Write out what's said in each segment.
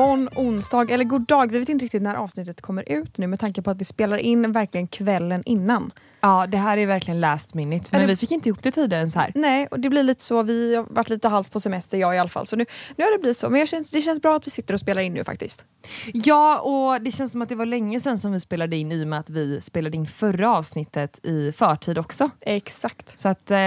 Morgon onsdag, eller god dag. Vi vet inte riktigt när avsnittet kommer ut nu med tanke på att vi spelar in verkligen kvällen innan. Ja, det här är verkligen last minute. Men det- vi fick inte ihop det tidigare än så här. Nej, och det blir lite så. Vi har varit lite halvt på semester, jag i alla fall. Så nu, nu har det blivit så. Men jag känns, det känns bra att vi sitter och spelar in nu faktiskt. Ja, och det känns som att det var länge sedan som vi spelade in i och med att vi spelade in förra avsnittet i förtid också. Exakt. Så att eh,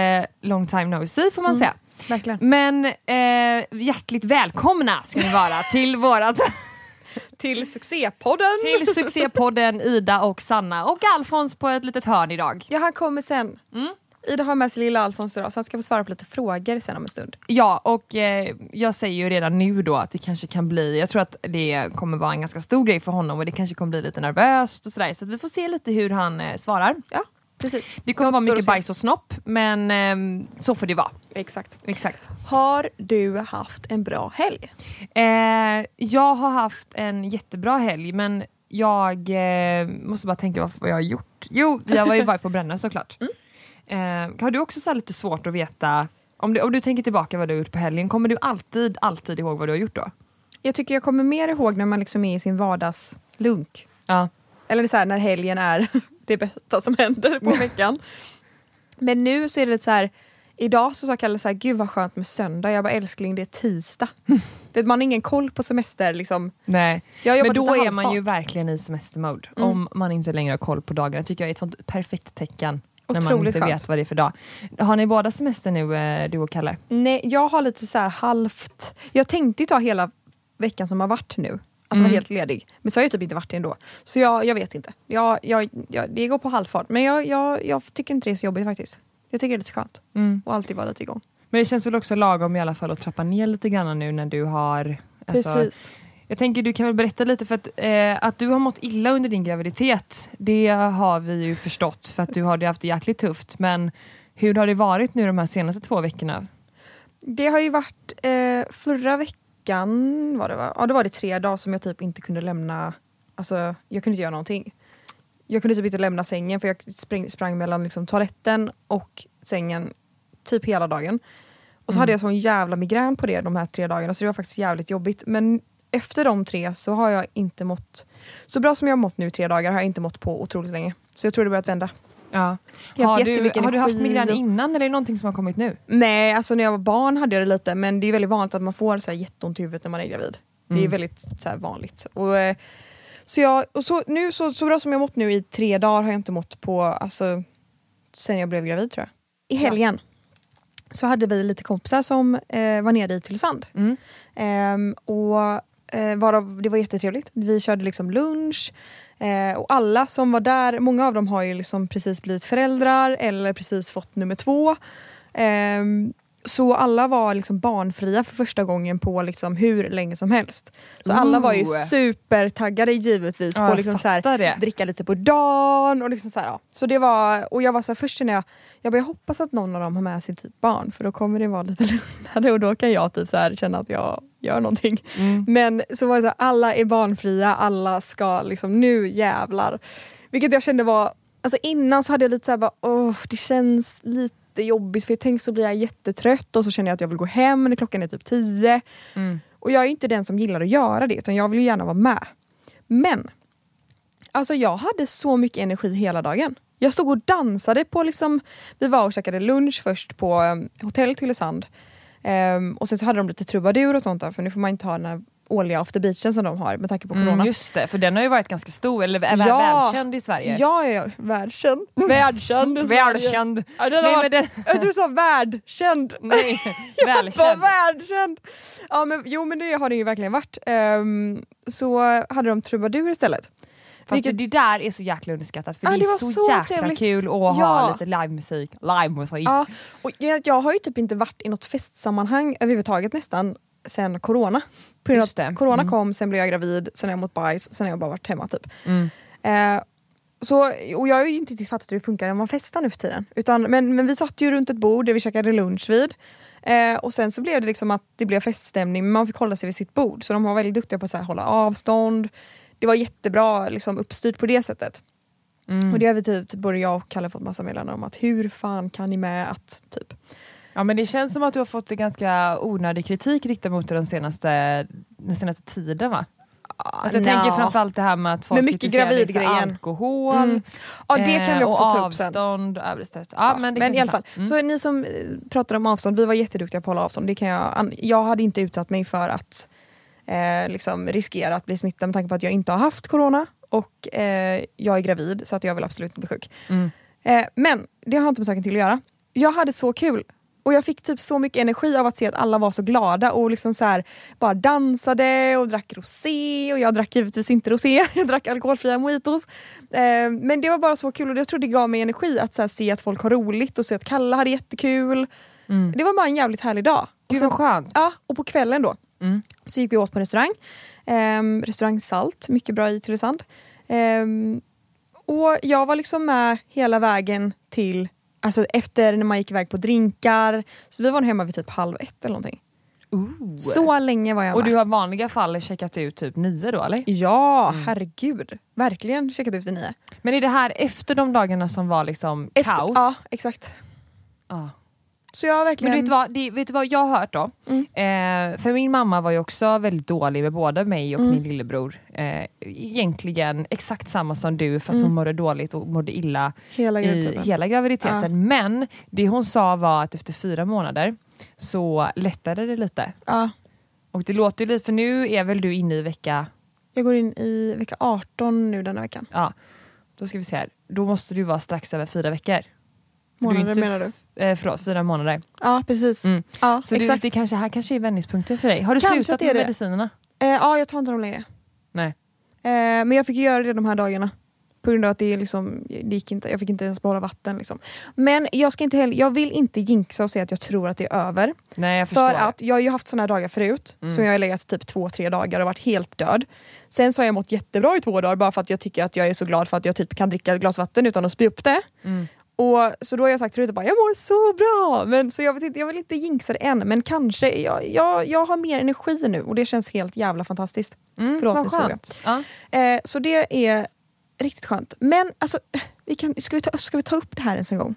long time no see får man Mm. säga. Verkligen. Men eh, hjärtligt välkomna ska ni vara till vårat Till succépodden! till succépodden Ida och Sanna och Alfons på ett litet hörn idag. Ja, han kommer sen. Mm. Ida har med sig lilla Alfons idag så han ska få svara på lite frågor sen om en stund. Ja, och eh, jag säger ju redan nu då att det kanske kan bli, jag tror att det kommer vara en ganska stor grej för honom och det kanske kommer bli lite nervöst och sådär. Så vi får se lite hur han eh, svarar. Ja, precis. Det kommer vara mycket bajs och snopp, men ehm, så får det vara. Exakt. Exakt. Har du haft en bra helg? Eh, jag har haft en jättebra helg, men jag eh, måste bara tänka vad, vad jag har gjort. Jo, jag var ju varit på Brännö såklart. Eh, har du också så här lite svårt att veta, om du, om du tänker tillbaka vad du har gjort på helgen, kommer du alltid, alltid ihåg vad du har gjort då? Jag tycker jag kommer mer ihåg när man liksom är i sin vardagslunk. Ja. Eller så här, när helgen är det bästa som händer på veckan. Men nu så är det lite så här, idag så sa Kalle så här, gud vad skönt med söndag. Jag bara älskling det är tisdag. Det- Man har ingen koll på semester liksom. Nej, men då är man ju verkligen i semestermode. Mm. Om man inte längre har koll på dagarna tycker jag är ett sånt perfekt tecken. när man Otroligt inte skönt. vet vad det är för dag. Har ni båda semester nu, eh, du och Kalle? Nej, jag har lite så här halvt, jag tänkte ju ta hela veckan som har varit nu. Att vara Mm. helt ledig. Men så har jag typ inte varit det ändå. Så jag, jag vet inte. Jag, jag, jag, det går på halvfart. Men jag, jag, jag tycker inte det är så jobbigt faktiskt. Jag tycker det är lite skönt. Och alltid vara lite igång. Men det känns väl också lagom i alla fall att trappa ner lite grann nu när du har... alltså, Precis. Jag tänker du kan väl berätta lite för att, eh, att du har mått illa under din graviditet. Det har vi ju förstått för att du har det haft det jäkligt tufft. Men hur har det varit nu de här senaste två veckorna? Det har ju varit eh, förra veckan var det va? Ja, då var det tre dagar som jag typ inte kunde lämna, alltså jag kunde inte göra någonting. Jag kunde typ inte lämna sängen för jag sprang, sprang mellan liksom, toaletten och sängen typ hela dagen. Och så hade jag sån jävla migrän på det de här tre dagarna så det var faktiskt jävligt jobbigt. Men efter de tre så har jag inte mått, så bra som jag har mått nu i tre dagar har jag inte mått på otroligt länge. Så jag tror det börjat vända. Ja. Jag har du, har du haft migrän innan eller är det någonting som har kommit nu? Nej, alltså när jag var barn hade jag det lite men det är väldigt vanligt att man får så här jätteont i huvudet när man är gravid. Det är Mm. väldigt så här, vanligt. Och, eh, så jag, och så, nu, så, så bra som jag mått nu i tre dagar har jag inte mått på alltså, sen jag blev gravid tror jag. I helgen så hade vi lite kompisar som eh, var nere i Tylösand. Mm. Ehm, och eh, varav, det var jättetrevligt. Vi körde liksom lunch eh, och alla som var där, många av dem har ju liksom precis blivit föräldrar eller precis fått nummer två. Ehm, så alla var liksom barnfria för första gången på liksom hur länge som helst. Så alla var ju Ooh. supertaggade givetvis Ja, på liksom så här, dricka lite på dagen. Och, liksom så, här, ja. så det var, och jag var så här, först när jag, jag bara, jag hoppas att någon av dem har med sig typ barn för då kommer det vara lite lugnare och då kan jag typ så här, känna att jag gör någonting. Mm. Men så var det så här, alla är barnfria, alla ska liksom nu jävlar. Vilket jag kände var, alltså innan så hade jag lite så här, bara, åh, det känns lite jobbigt för jag tänkte så blir jag jättetrött och så känner jag att jag vill gå hem när klockan är typ tio. Mm. Och jag är inte den som gillar att göra det utan jag vill ju gärna vara med. Men alltså jag hade så mycket energi hela dagen. Jag stod och dansade på liksom, vi var och käkade lunch först på um, hotell Tylösand. Ehm, och sen så hade de lite trubadur och sånt där för nu får man inte ha den här årliga after beachen som de har med tanke på corona. Mm, just det, för den har ju varit ganska stor, eller är Ja. välkänd i Sverige. Ja, ja, världskänd. Världskänd i Sverige. Välkänd. Ja, den har Nej, men den, Jag tror du sa världkänd. nej, välkänd. världskänd! Ja, men, jo men det har det ju verkligen varit. Ehm, så hade de trubadur istället. Fast Vilket- det där är så jäkla underskattat för Ja, det är så, så jäkla trevligt. kul att ha Ja. lite livemusik. Livemusik. Ja, och jag har ju typ inte varit i något festsammanhang överhuvudtaget nästan sen corona. På grund av att corona Mm. kom, sen blev jag gravid, sen har jag mått bajs, sen har jag bara varit hemma typ. Mm. Eh, så, och jag har ju inte riktigt fattat hur det funkar när man festar nu för tiden. Utan, men, men vi satt ju runt ett bord där vi käkade lunch vid. Eh, och sen så blev det liksom att det blev feststämning men man fick hålla sig vid sitt bord. Så de var väldigt duktiga på att hålla avstånd. Det var jättebra liksom, uppstyrt på det sättet. Mm. Och det har vi typ, typ både jag och Kalle fått massa meddelanden om att hur fan kan ni med att typ Ja men det känns som att du har fått en ganska onödig kritik riktad mot dig den senaste, den senaste tiden va? Alltså jag nja. tänker framförallt det här med att folk Men mycket gravidgrejen. alkohol, Mm. Ja det kan vi eh, också och ta upp sen. avstånd och stress. Ja, men men i alla fall, Mm. så ni som eh, pratar om avstånd, vi var jätteduktiga på att hålla avstånd. Det kan jag, jag hade inte utsatt mig för att eh, liksom riskera att bli smittad med tanke på att jag inte har haft corona och eh, jag är gravid så att jag vill absolut inte bli sjuk. Mm. Eh, men det har inte med saken till att göra. Jag hade så kul och jag fick typ så mycket energi av att se att alla var så glada och liksom så här, bara dansade och drack rosé och jag drack givetvis inte rosé, jag drack alkoholfria mojitos. Eh, men det var bara så kul och jag tror det gav mig energi att så här, se att folk har roligt och se att Kalle hade jättekul. Det var bara en jävligt härlig dag. Gud vad skönt. Ja, och på kvällen då Mm. så gick vi åt på restaurang. Ehm, restaurang Salt, mycket bra i Tylösand. Ehm, och jag var liksom med hela vägen till, alltså efter när man gick iväg på drinkar. Så vi var nog hemma vid typ halv ett eller någonting. Ooh. Så länge var jag Och med. du har vanliga fall checkat ut typ nio då eller? Ja, Mm. herregud. Verkligen checkat ut vid nio. Men är det här efter de dagarna som var liksom Efter, kaos? Ja, exakt. Ja. Så jag verkligen... Men du vet vad, det, vet du vad jag har hört då? Mm. Eh, för min mamma var ju också väldigt dålig med både mig och Mm. min lillebror. Eh, egentligen exakt samma som du fast Mm. hon mådde dåligt och mådde illa hela i graviditeten. hela graviditeten. Men det hon sa var att efter fyra månader så lättade det lite. Ja, Och det låter ju lite, för nu är väl du inne i vecka, jag går in i vecka 18 nu denna veckan. ja, då ska vi se här. Då måste du vara strax över fyra veckor. Månader inte menar du? Eh, förlåt, fyra månader. Ja, precis. Mm. Ja, Så det, exakt. det kanske, här kanske är vändningspunkten för dig. Har du Kanske slutat det med det. medicinerna? Eh, ja, jag tar inte dem längre. Nej. Eh, men jag fick göra det de här dagarna. På grund av att det, liksom, det gick inte, jag fick inte ens behålla vatten. Liksom. Men jag, ska inte heller, jag vill inte jinxa och säga att jag tror att det är över. Nej jag förstår. För att jag har ju haft såna här dagar förut, Mm. som jag har legat typ två, tre dagar och varit helt död. Sen så har jag mått jättebra i två dagar bara för att jag tycker att jag är så glad för att jag typ kan dricka ett glas vatten utan att spy upp det. Mm. Och, så då har jag sagt förut att jag mår så bra. Men, så jag, vet inte, jag vill inte jinxa det än men kanske, jag, jag, jag har mer energi nu och det känns helt jävla fantastiskt. Mm, Förlåt, nu. Ja. Eh, så det är riktigt skönt. Men alltså, vi kan, ska, vi ta, ska vi ta upp det här ens en gång?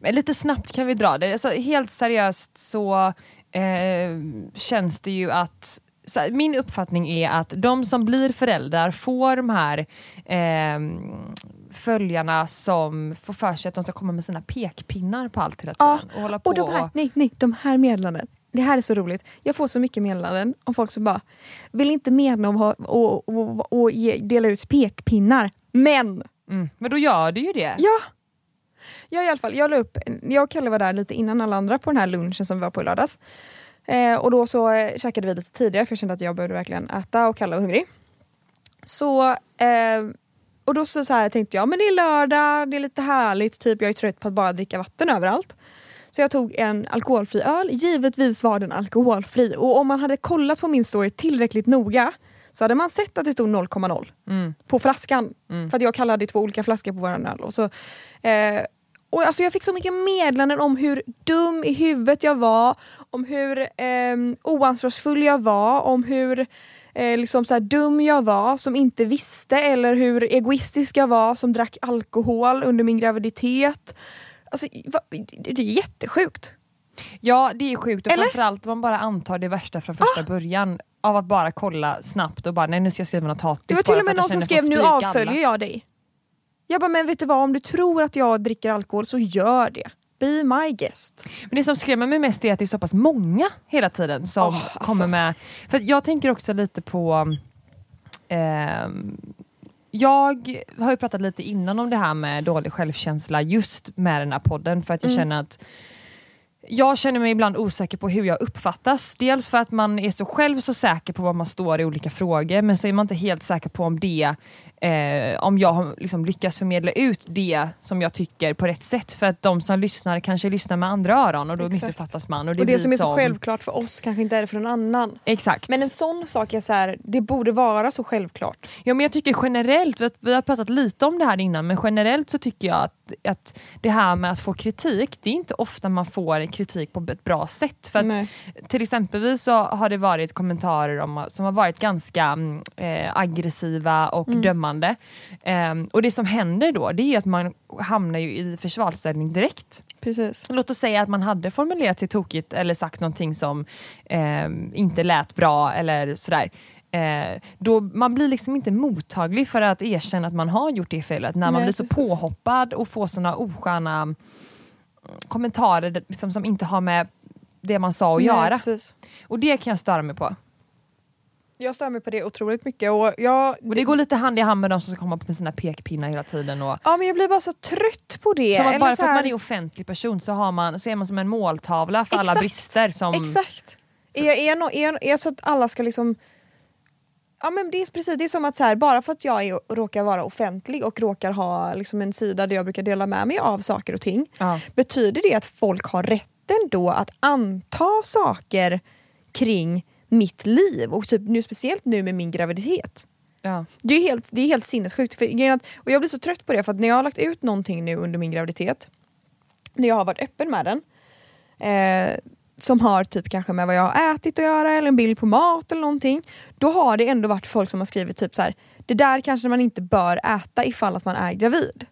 Men lite snabbt kan vi dra det. Alltså, helt seriöst så eh, känns det ju att så min uppfattning är att de som blir föräldrar får de här eh, följarna som får för sig att de ska komma med sina pekpinnar på allt hela Ja, tiden. och hålla på Och de här, nej, nej, de här meddelanden. Det här är så roligt. Jag får så mycket meddelanden om folk som bara vill inte medla om ha- och, och, och ge, dela ut pekpinnar. Men! Mm. Men då gör det ju det. Ja! Jag i alla fall, jag la upp, jag och Kalle var där lite innan alla andra på den här lunchen som vi var på i lördags. Eh, och då så eh, käkade vi lite tidigare för jag kände att jag behövde verkligen äta och Kalle var hungrig. Så, eh, och då så, så här tänkte jag, men det är lördag, det är lite härligt, typ jag är trött på att bara dricka vatten överallt. Så jag tog en alkoholfri öl, givetvis var den alkoholfri. Och om man hade kollat på min story tillräckligt noga så hade man sett att det stod 0,0 Mm. på flaskan. För att jag kallade två olika flaskor på våran öl. Och så, eh, och alltså jag fick så mycket meddelanden om hur dum i huvudet jag var, om hur eh, oansvarsfull jag var, om hur eh, liksom så här dum jag var som inte visste eller hur egoistisk jag var som drack alkohol under min graviditet. Alltså, va, det är jättesjukt. Ja det är sjukt och Eller? framförallt man bara antar det värsta från första början av att bara kolla snabbt och bara nej nu ska jag skriva något hatiskt Det var till och med någon som skrev nu stryka alla." avföljer jag dig. Jag bara, men vet du vad, om du tror att jag dricker alkohol så gör det. Be my guest. Men det som skrämmer mig mest är att det är så pass många hela tiden som Åh, alltså. kommer med... För jag tänker också lite på... ehm, jag har ju pratat lite innan om det här med dålig självkänsla just med den här podden för att jag Mm. känner att jag känner mig ibland osäker på hur jag uppfattas. Dels för att man är så själv så säker på vad man står i olika frågor men så är man inte helt säker på om det eh, om jag liksom lyckas förmedla ut det som jag tycker på rätt sätt. För att de som lyssnar kanske lyssnar med andra öron och då Exakt. missuppfattas man. Och det, och det som är så som- självklart för oss kanske inte är det för någon annan. Exakt. Men en sån sak är så här, det borde vara så självklart. Ja, men jag tycker generellt, vi har- vi har pratat lite om det här innan, men generellt så tycker jag att, att det här med att få kritik, det är inte ofta man får kritik på ett bra sätt. För att Nej. till exempelvis så har det varit kommentarer om, som har varit ganska mm, eh, aggressiva och Mm. dömande. Ehm, och det som händer då, det är att man hamnar ju i försvarsställning direkt. Precis. Låt oss säga att man hade formulerat sig tokigt eller sagt någonting som eh, inte lät bra eller sådär. Eh, då man blir liksom inte mottaglig för att erkänna att man har gjort det felet när man Nej, blir så precis. påhoppad och får sådana osköna mm, kommentarer liksom, som inte har med det man sa att Nej, göra. Precis. Och det kan jag störa mig på. Jag stör mig på det otroligt mycket. Och jag, Och det går lite hand i hand med de som ska komma med sina pekpinnar hela tiden. Och, ja, men jag blir bara så trött på det. som att Eller bara för att man är offentlig person så, har man, så är man som en måltavla för alla Exakt. brister. Som, Exakt. Är, är, no, är, är så att alla ska liksom... Ja men det är precis, det är som att så här, bara för att jag är, råkar vara offentlig och råkar ha liksom en sida där jag brukar dela med mig av saker och ting. Ja. Betyder det att folk har rätten då att anta saker kring mitt liv? Och typ nu, speciellt nu med min graviditet. Ja. Det är helt, det är helt sinnessjukt. För, och jag blir så trött på det för att när jag har lagt ut någonting nu under min graviditet, när jag har varit öppen med den, eh, som har typ kanske med vad jag har ätit att göra eller en bild på mat eller någonting, då har det ändå varit folk som har skrivit typ så här: det där kanske man inte bör äta ifall att man är gravid.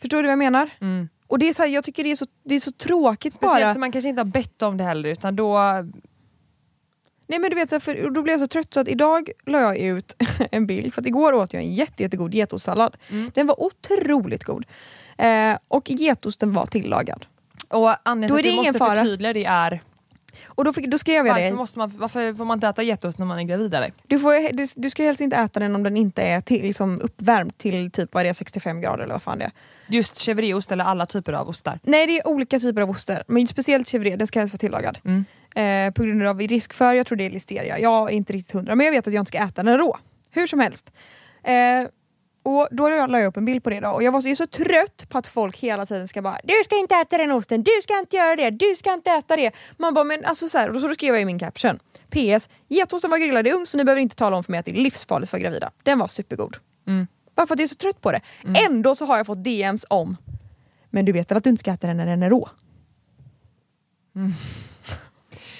Förstår du vad jag menar? Mm. Och det är så här, jag tycker det är så, det är så tråkigt Speciellt bara. när man kanske inte har bett om det heller utan då... Nej men du vet, så här, för då blev jag så trött så att idag la jag ut en bild, för att igår åt jag en jätte, jättegod getostsallad. Mm. Den var otroligt god. Eh, och getosten var tillagad. Och anledningen till att du ingen måste fara. förtydliga det är Och då, fick, då skrev jag varför, det. måste man, varför får man inte äta getost när man är gravid eller? Du, får, du, du ska helst inte äta den om den inte är till, liksom uppvärmd till typ vad är det, 65 grader eller vad fan det är. Just chèvreost eller alla typer av ostar. Nej det är olika typer av ostar, men speciellt chèvre, den ska helst vara tillagad. Mm. Eh, på grund av risk för, jag tror det är listeria, jag är inte riktigt hundra, men jag vet att jag inte ska äta den rå. Hur som helst. Eh, och då la jag upp en bild på det då och jag var så, jag är så trött på att folk hela tiden ska bara Du ska inte äta den osten, du ska inte göra det, du ska inte äta det. Man bara men alltså så här, och så skrev jag i min caption PS, getosten var grillad i ugn så ni behöver inte tala om för mig att det är livsfarligt för gravida. Den var supergod. Mm. Bara för att jag är så trött på det. Ändå så har jag fått DMs om Men du vet väl att du inte ska äta den när den är rå?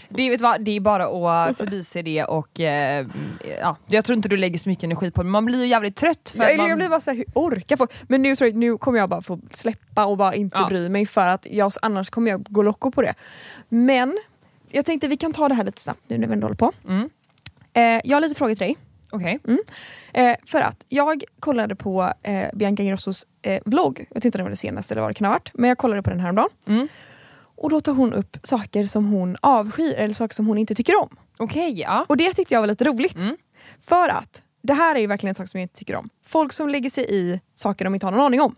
Det, vet vad, det är bara att förbise det och eh, ja, jag tror inte du lägger så mycket energi på det men man blir ju jävligt trött. För Jag, man, jag blir bara såhär, hur orkar folk? Men nu, jag, nu kommer jag bara få släppa och bara inte Ja. bry mig för att jag, annars kommer jag gå locko på det. Men jag tänkte vi kan ta det här lite snabbt nu när vi ändå håller på. Mm. Eh, jag har lite frågor till dig. Okej. Eh, för att jag kollade på eh, Bianca Ingrossos eh, vlogg, jag vet inte om det var det senaste eller vad det kan ha varit, men jag kollade på den här dagen. Mm. Och då tar hon upp saker som hon avskyr eller saker som hon inte tycker om. Okej, ja. Och det tyckte jag var lite roligt. Mm. För att det här är ju verkligen en sak som jag inte tycker om. Folk som lägger sig i saker de inte har någon aning om.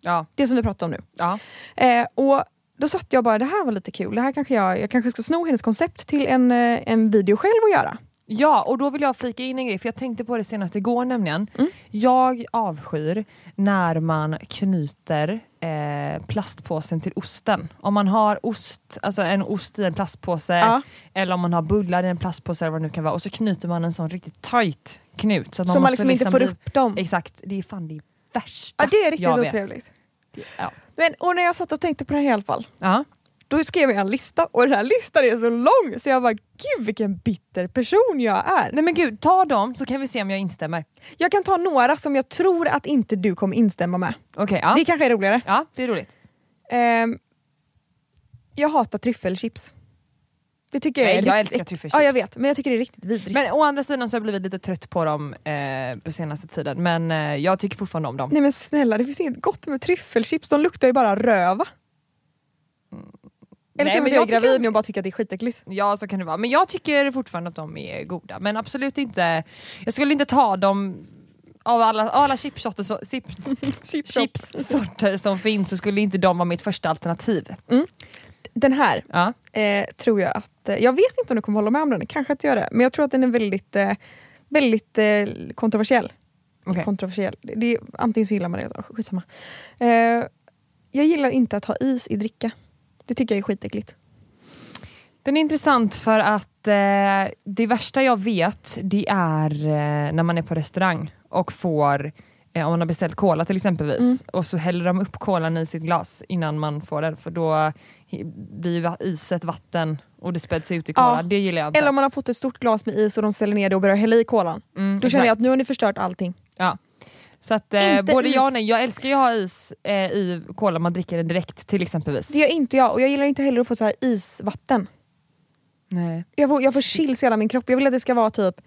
ja. Det som vi pratade om nu. ja. Eh, och då satt jag bara, det här var lite kul. Det här kanske jag, jag kanske ska sno hennes koncept till en, eh, en video själv och göra. Ja, och då vill jag flika in en grej, för jag tänkte på det senast igår nämligen. Jag avskyr när man knyter eh, plastpåsen till osten. Om man har ost, alltså en ost i en plastpåse, Ja. eller om man har bullar i en plastpåse eller vad det nu kan vara, och så knyter man en sån riktigt tight knut. Så, att Så man liksom inte får bli- upp dem. Exakt, det är fan det värsta Ja det är riktigt otrevligt. Ja. Men, och när jag satt och tänkte på det här i alla fall, Ja. Då skrev jag en lista och den här listan är så lång så jag bara gud vilken bitter person jag är. Nej men gud, ta dem så kan vi se om jag instämmer. Jag kan ta några som jag tror att inte du kommer instämma med. Okej, ja. Det kanske är roligare. ja, det är roligt. Ehm, jag hatar tryffelchips. Det tycker jag Nej, är jag riktigt... älskar tryffelchips. Ja jag vet, men jag tycker det är riktigt vidrigt. Men å andra sidan så har jag blivit lite trött på dem eh, på senaste tiden, men eh, jag tycker fortfarande om dem. Nej men snälla, det finns inget gott med tryffelchips, de luktar ju bara röva. Eller så är jag, jag jag tycker- gravid nu och bara tycker att det är skitäckligt. Ja så kan det vara, men jag tycker fortfarande att de är goda. Men absolut inte, jag skulle inte ta dem av alla, alla chipsorter så, chip, chipssorter som finns så skulle inte de vara mitt första alternativ. Den här Ja. eh, tror jag att, eh, jag vet inte om du kommer hålla med om den, kanske att jag gör det, men jag tror att den är väldigt, eh, väldigt eh, kontroversiell. Okej. Kontroversiell, det det antingen så gillar man det, skitsamma. Eh, jag gillar inte att ha is i dricka. Det tycker jag är skitäckligt. Den är intressant för att eh, det värsta jag vet det är eh, när man är på restaurang och får eh, om man har beställt cola till exempelvis Mm. och så häller de upp kolan i sitt glas innan man får den för då blir iset vatten och det späds ut i Ja. kolan. Det gillar jag inte. Eller om man har fått ett stort glas med is och de ställer ner det och börjar hälla i kolan. Mm, Då känner jag exakt. att nu har ni förstört allting. Ja. Så att eh, både is. jag och nej, jag älskar ju att ha is eh, i cola, man dricker den direkt till exempelvis. Det gör inte jag och jag gillar inte heller att få så här isvatten. Nej. Jag får, jag får chills i hela min kropp. Jag vill att det ska vara typ,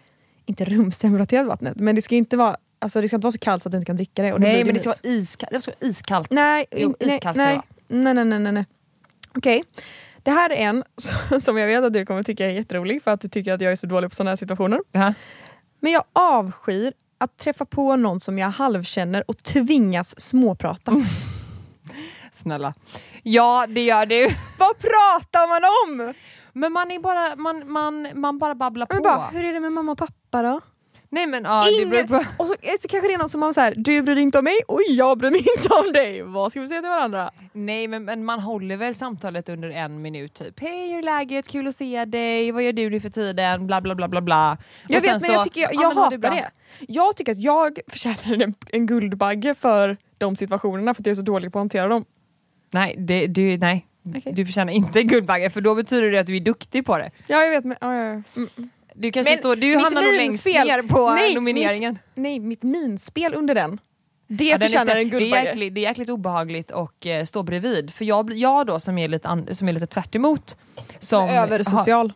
inte rumstempererat vattnet, men det ska inte vara Alltså det ska inte vara så kallt så att du inte kan dricka det. Och Nej men det ska vara iskallt. Det ska vara iskallt. Nej, Jo, nej, iskallt nej, nej, nej, nej, nej, nej. Okej. Det här är en som jag vet att du kommer tycka är jätterolig för att du tycker att jag är så dålig på sådana här situationer. Ja. Men jag avskyr att träffa på någon som jag halvkänner och tvingas småprata. Mm. Snälla. Ja det gör du. Vad pratar man om? Men man är bara, man, man, man bara babblar på. Men bara, hur är det med mamma och pappa då? Nej men ja, det beror Ingen, på. och så, så kanske det är någon som har så här, du bryr dig inte om mig och jag bryr mig inte om dig. Vad ska vi säga till varandra? Nej men, men man håller väl samtalet under en minut typ. Hej hur är läget? Kul att se dig. Vad gör du nu för tiden? Bla bla bla bla bla. Jag Och vet men så, jag, tycker, jag, ja, jag har hatar det. Jag tycker att jag förtjänar en, en guldbagge för de situationerna för att jag är så dålig på att hantera dem. Nej, det, du, nej. Okej. du förtjänar inte Guldbagge för då betyder det att du är duktig på det. Ja jag vet men... Ja, ja, ja. Mm. Du kanske Men står, du hamnar nog längst ner på Nej, nomineringen. Mitt, nej, mitt minspel under den. Det Ja, förtjänar en det, är guldbagge. jäkligt, det är jäkligt obehagligt att eh, stå bredvid. För jag, jag då som är lite, an, som är lite tvärt emot, som Översocial.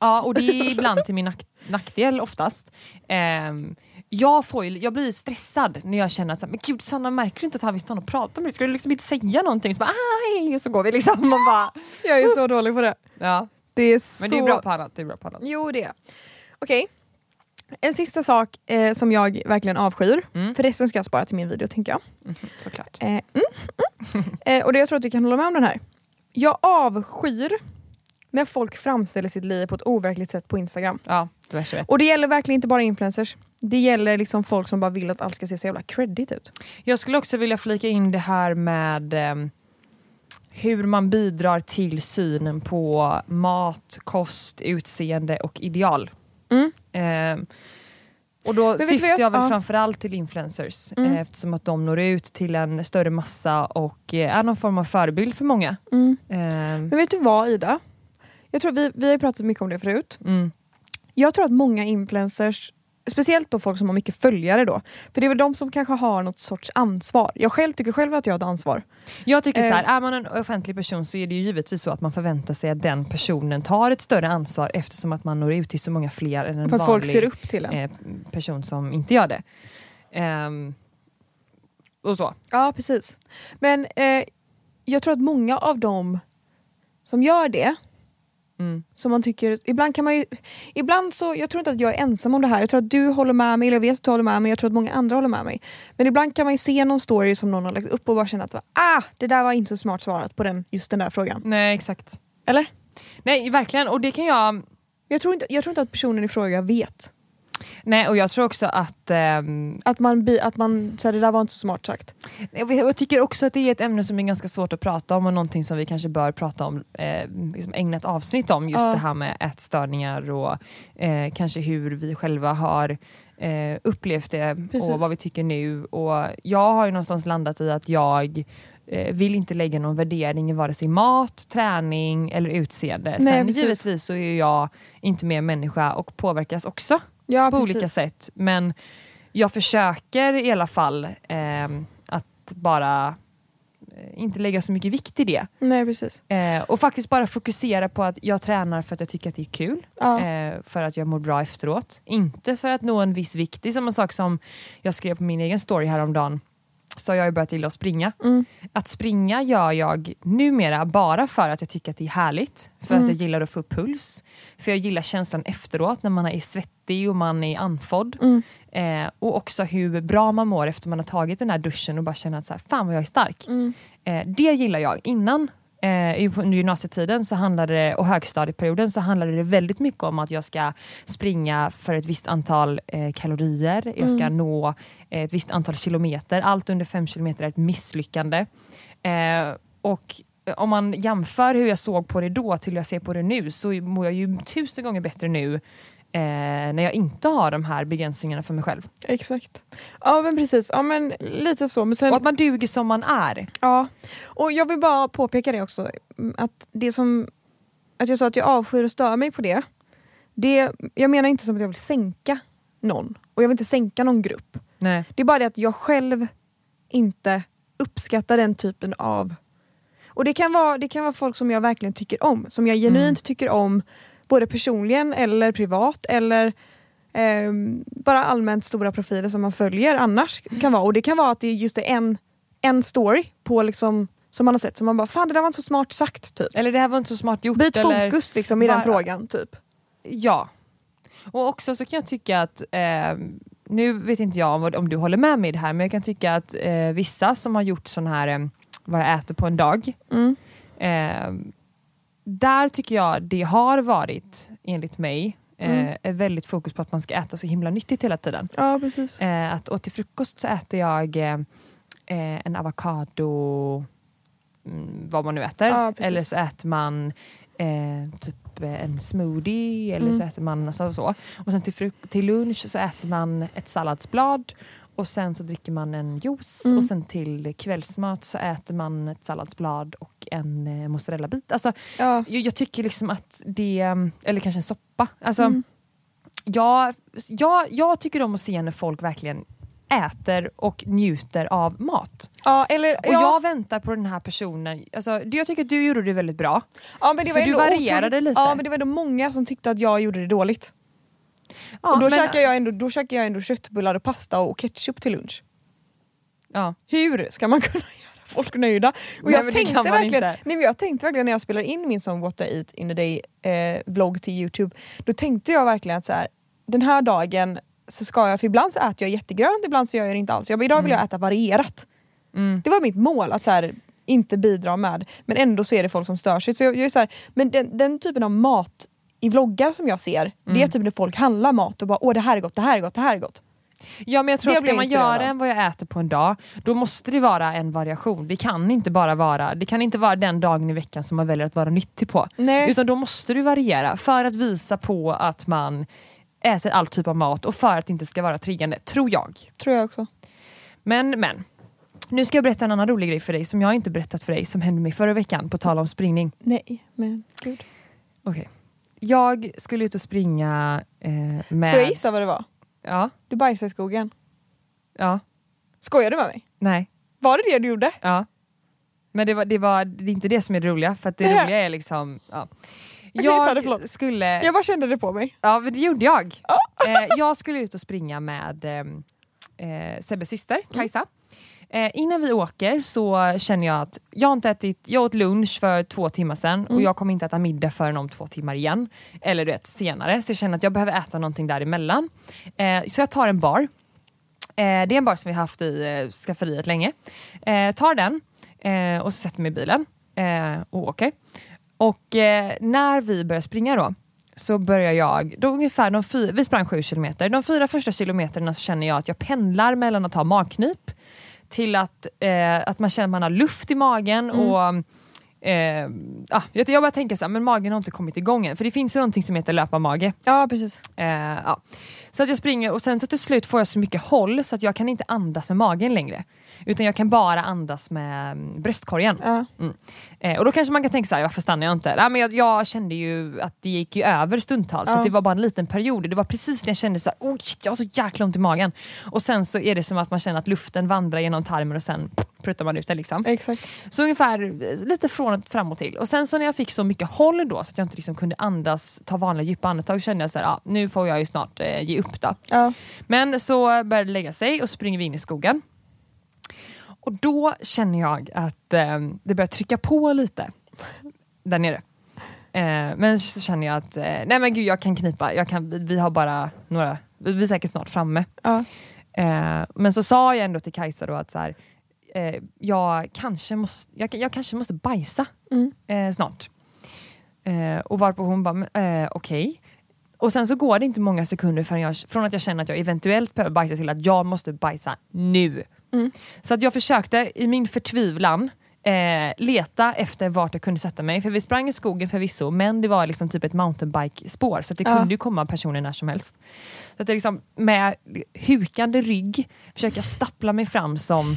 Ja, och det är ibland till min nack, nackdel oftast. Ehm, jag, får ju, jag blir stressad när jag känner att så här, men gud Sanna märker du inte att han vill stanna och prata med dig? Ska du liksom inte säga någonting? Så, bara, "Ah, hej", och så går vi liksom. Man bara, Jag är så dålig på det. ja. Det är så... Men det är bra på annat. Det är bra på annat. Jo det är Okej. En sista sak eh, som jag verkligen avskyr, Mm. för resten ska jag spara till min video tänker jag. Såklart. Eh, mm, mm. Eh, och det jag tror att du kan hålla med om den här. Jag avskyr när folk framställer sitt liv på ett overkligt sätt på Instagram. Ja, det värsta vet. Och det gäller verkligen inte bara influencers. Det gäller liksom folk som bara vill att allt ska se så jävla credit ut. Jag skulle också vilja flika in det här med ehm, hur man bidrar till synen på mat, kost, utseende och ideal. Mm. Ehm, och då syftar jag- jag väl ja. framförallt till influencers Mm. eh, eftersom att de når ut till en större massa och eh, är någon form av förebild för många. Mm. Ehm, Men vet du vad Ida? Jag tror vi, vi har pratat mycket om det förut. mm. Jag tror att många influencers, speciellt då folk som har mycket följare då, för det är väl de som kanske har något sorts ansvar. Jag själv tycker själv att jag har ett ansvar. Jag tycker så här, Eh. är man en offentlig person så är det ju givetvis så att man förväntar sig att den personen tar ett större ansvar eftersom att man når ut till så många fler än en För att folk vanlig ser upp till en. eh, person som inte gör det. Ehm, och så. Ja precis. Men eh, jag tror att många av dem som gör det, Mm. som man tycker, ibland kan man ju, ibland så, jag tror inte att jag är ensam om det här, jag tror att du håller med mig, eller jag vet att du håller med mig, jag tror att många andra håller med mig. Men ibland kan man ju se någon story som någon har lagt upp och bara känna att ah, det där var inte så smart svarat på den, just den där frågan. Nej exakt. Eller? Nej verkligen och det kan jag, Jag tror, inte, jag tror inte att personen i fråga vet. Nej, och jag tror också att ehm, Att man, bi- att man så här, det där var inte så smart sagt. Jag, vet, jag tycker också att det är ett ämne som är ganska svårt att prata om och någonting som vi kanske bör prata om, eh, liksom ägna ett avsnitt om. Just Ja. det här med ätstörningar och eh, kanske hur vi själva har eh, upplevt det Precis. och vad vi tycker nu. Och jag har ju någonstans landat i att jag eh, vill inte lägga någon värdering i vare sig mat, träning eller utseende. Nej, Sen precis. givetvis så är ju jag inte mer människa och påverkas också Ja, på precis. olika sätt. Men jag försöker i alla fall ehm, att bara eh, inte lägga så mycket vikt i det. Nej precis. Eh, och faktiskt bara fokusera på att jag tränar för att jag tycker att det är kul. Ja. Eh, för att jag mår bra efteråt. Inte för att nå en viss vikt. Det är samma sak som jag skrev på min egen story häromdagen. Så har jag börjat gilla att springa. Mm. Att springa gör jag numera bara för att jag tycker att det är härligt. För Mm. att jag gillar att få upp puls. För jag gillar känslan efteråt när man är svettig och man är andfådd. Mm. Eh, och också hur bra man mår efter man har tagit den här duschen och bara känner att så här, fan vad jag är stark. Mm. Eh, det gillar jag. Innan eh, under gymnasietiden så handlade det, och högstadieperioden så handlade det väldigt mycket om att jag ska springa för ett visst antal eh, kalorier, jag ska nå eh, ett visst antal kilometer. Allt under fem kilometer är ett misslyckande. Eh, och om man jämför hur jag såg på det då till hur jag ser på det nu så mår jag ju tusen gånger bättre nu eh, när jag inte har de här begränsningarna för mig själv. Exakt. Ja men precis, ja men lite så. Men sen, Och att man duger som man är. ja. Och jag vill bara påpeka det också, mm, att det som, att jag sa att jag avskyr och stör mig på det, det, jag menar inte som att jag vill sänka någon. Och jag vill inte sänka någon grupp. Nej. Det är bara det att jag själv inte uppskattar den typen av... Och det kan vara, det kan vara folk som jag verkligen tycker om, som jag genuint tycker om både personligen eller privat eller ehm, bara allmänt stora profiler som man följer annars. kan vara. Och det kan vara att det är just är en, en story på liksom, som man har sett som man bara fan det där var inte så smart sagt. Typ. Eller det här var inte så smart gjort. Byt eller... fokus liksom, i den Bara- frågan. Typ. Ja. Och också så kan jag tycka att, eh, nu vet inte jag om, om du håller med mig i det här, men jag kan tycka att eh, vissa som har gjort sån här, eh, vad jag äter på en dag, Mm. eh, där tycker jag det har varit, enligt mig, eh, Mm. ett väldigt fokus på att man ska äta så himla nyttigt hela tiden. Ja precis. Eh, att och till frukost så äter jag eh, eh, en avokado, mm, vad man nu äter. Ja, eller så äter man eh, typ eh, en smoothie eller Mm. så äter man så och så. Och sen till, till lunch så äter man ett salladsblad och sen så dricker man en juice Mm. och sen till kvällsmat så äter man ett salladsblad och en eh, mozzarellabit. Alltså, Ja. jag, jag tycker liksom att det, eller kanske en soppa. Alltså, Mm. jag, jag, jag tycker om att se när folk verkligen äter och njuter av mat. Ja, eller, Och ja. jag väntar på den här personen. Alltså, jag tycker att du gjorde det väldigt bra. Ja, men det var För du varierade otroligt- lite. Ja men det var ändå många som tyckte att jag gjorde det dåligt. Ja, och då men- käkar jag, ändå, då käkar jag ändå köttbullar och pasta och ketchup till lunch. Ja. Hur ska man kunna göra folk nöjda? Och Nej, jag, tänkte verkligen, inte. nej, jag tänkte verkligen när jag spelade in min sång What I Eat in a Day eh, vlogg till Youtube, då tänkte jag verkligen att så här, den här dagen så ska jag, för ibland så äter jag jättegrönt, ibland så gör jag det inte alls. Jag bara, idag vill jag äta varierat. Mm. Det var mitt mål, att så här, inte bidra med, men ändå så är det folk som stör sig. Så jag, jag är så här, men den, den typen av mat i vloggar som jag ser, det Mm. är typ när folk handlar mat och bara åh det här är gott, det här är gott, det här är gott. Ja men jag tror Det att ska man göra än vad jag äter på en dag, då måste det vara en variation. Det kan inte bara vara, det kan inte vara den dagen i veckan som man väljer att vara nyttig på. Nej. Utan då måste du variera för att visa på att man äter all typ av mat och för att det inte ska vara triggande, tror jag. Tror jag också. Men, men. Nu ska jag berätta en annan rolig grej för dig som jag inte berättat för dig som hände mig förra veckan på tal om springning. Nej men gud. Okej. Jag skulle ut och springa eh, med... Får jag gissa vad det var? Ja, Du bajsade i skogen. ja, Skojar du med mig? nej, Var det det du gjorde? ja. Men det, var, det, var, det är inte det som är det roliga, för det roliga är liksom... Ja. Ta det, Jag skulle... Jag bara kände det på mig. Ja, men det gjorde jag. Eh, jag skulle ut och springa med eh, eh, Sebbes syster, Kajsa. Eh, innan vi åker så känner jag att jag har inte ätit, jag åt lunch för två timmar sedan och jag kommer inte äta middag förrän om två timmar igen. Eller du vet, senare. Så jag känner att jag behöver äta någonting däremellan. Eh, så jag tar en bar. Eh, det är en bar som vi har haft i eh, skafferiet länge. Eh, tar den eh, och så sätter mig i bilen eh, och åker. Och när vi börjar springa då så börjar jag, då ungefär de fyra, vi sprang sju kilometer, de fyra första kilometerna så känner jag att jag pendlar mellan att ha magknip till att, eh, att man känner att man har luft i magen och Eh, ah, jag, jag bara tänker så här, men magen har inte kommit igång än. För det finns ju någonting som heter löparmage. Ja precis. Eh, ja. Så att jag springer och sen så till slut får jag så mycket håll så att jag kan inte andas med magen längre. Utan jag kan bara andas med mm, bröstkorgen. Ja. Mm. Eh, och då kanske man kan tänka så här, varför stannar jag inte? Nej, men jag, jag kände ju att det gick ju över stundtals, så Ja. att det var bara en liten period. Det var precis när jag kände så här, oh, shit, jag har så jäkla ont i magen. Och sen så är det som att man känner att luften vandrar genom tarmen och sen pruttar man ut det. Liksom. Exakt. Så ungefär eh, lite från och fram och till. Och sen så när jag fick så mycket håll då så att jag inte liksom kunde andas, ta vanliga djupa andetag, så kände jag så här, ah, nu får jag ju snart eh, ge upp då. Ja. Men så började det lägga sig och så springer vi in i skogen. Och då känner jag att eh, det börjar trycka på lite där nere. Eh, men så känner jag att, eh, nej men gud jag kan knipa, jag kan, vi, vi har bara några, vi vi är säkert snart framme. Ja. Eh, men så sa jag ändå till Kajsa då att så här, eh, jag, kanske måste, jag, jag kanske måste bajsa Mm. eh, snart. Och varpå hon bara, eh, okej. Och sen så går det inte många sekunder jag, från att jag känner att jag eventuellt behöver bajsa till att jag måste bajsa nu. Mm. Så att jag försökte i min förtvivlan eh, leta efter vart jag kunde sätta mig. För vi sprang i skogen förvisso, men det var liksom typ ett mountainbike-spår så det Ja. kunde ju komma personer när som helst. Så att jag liksom med hukande rygg försöker jag stappla mig fram som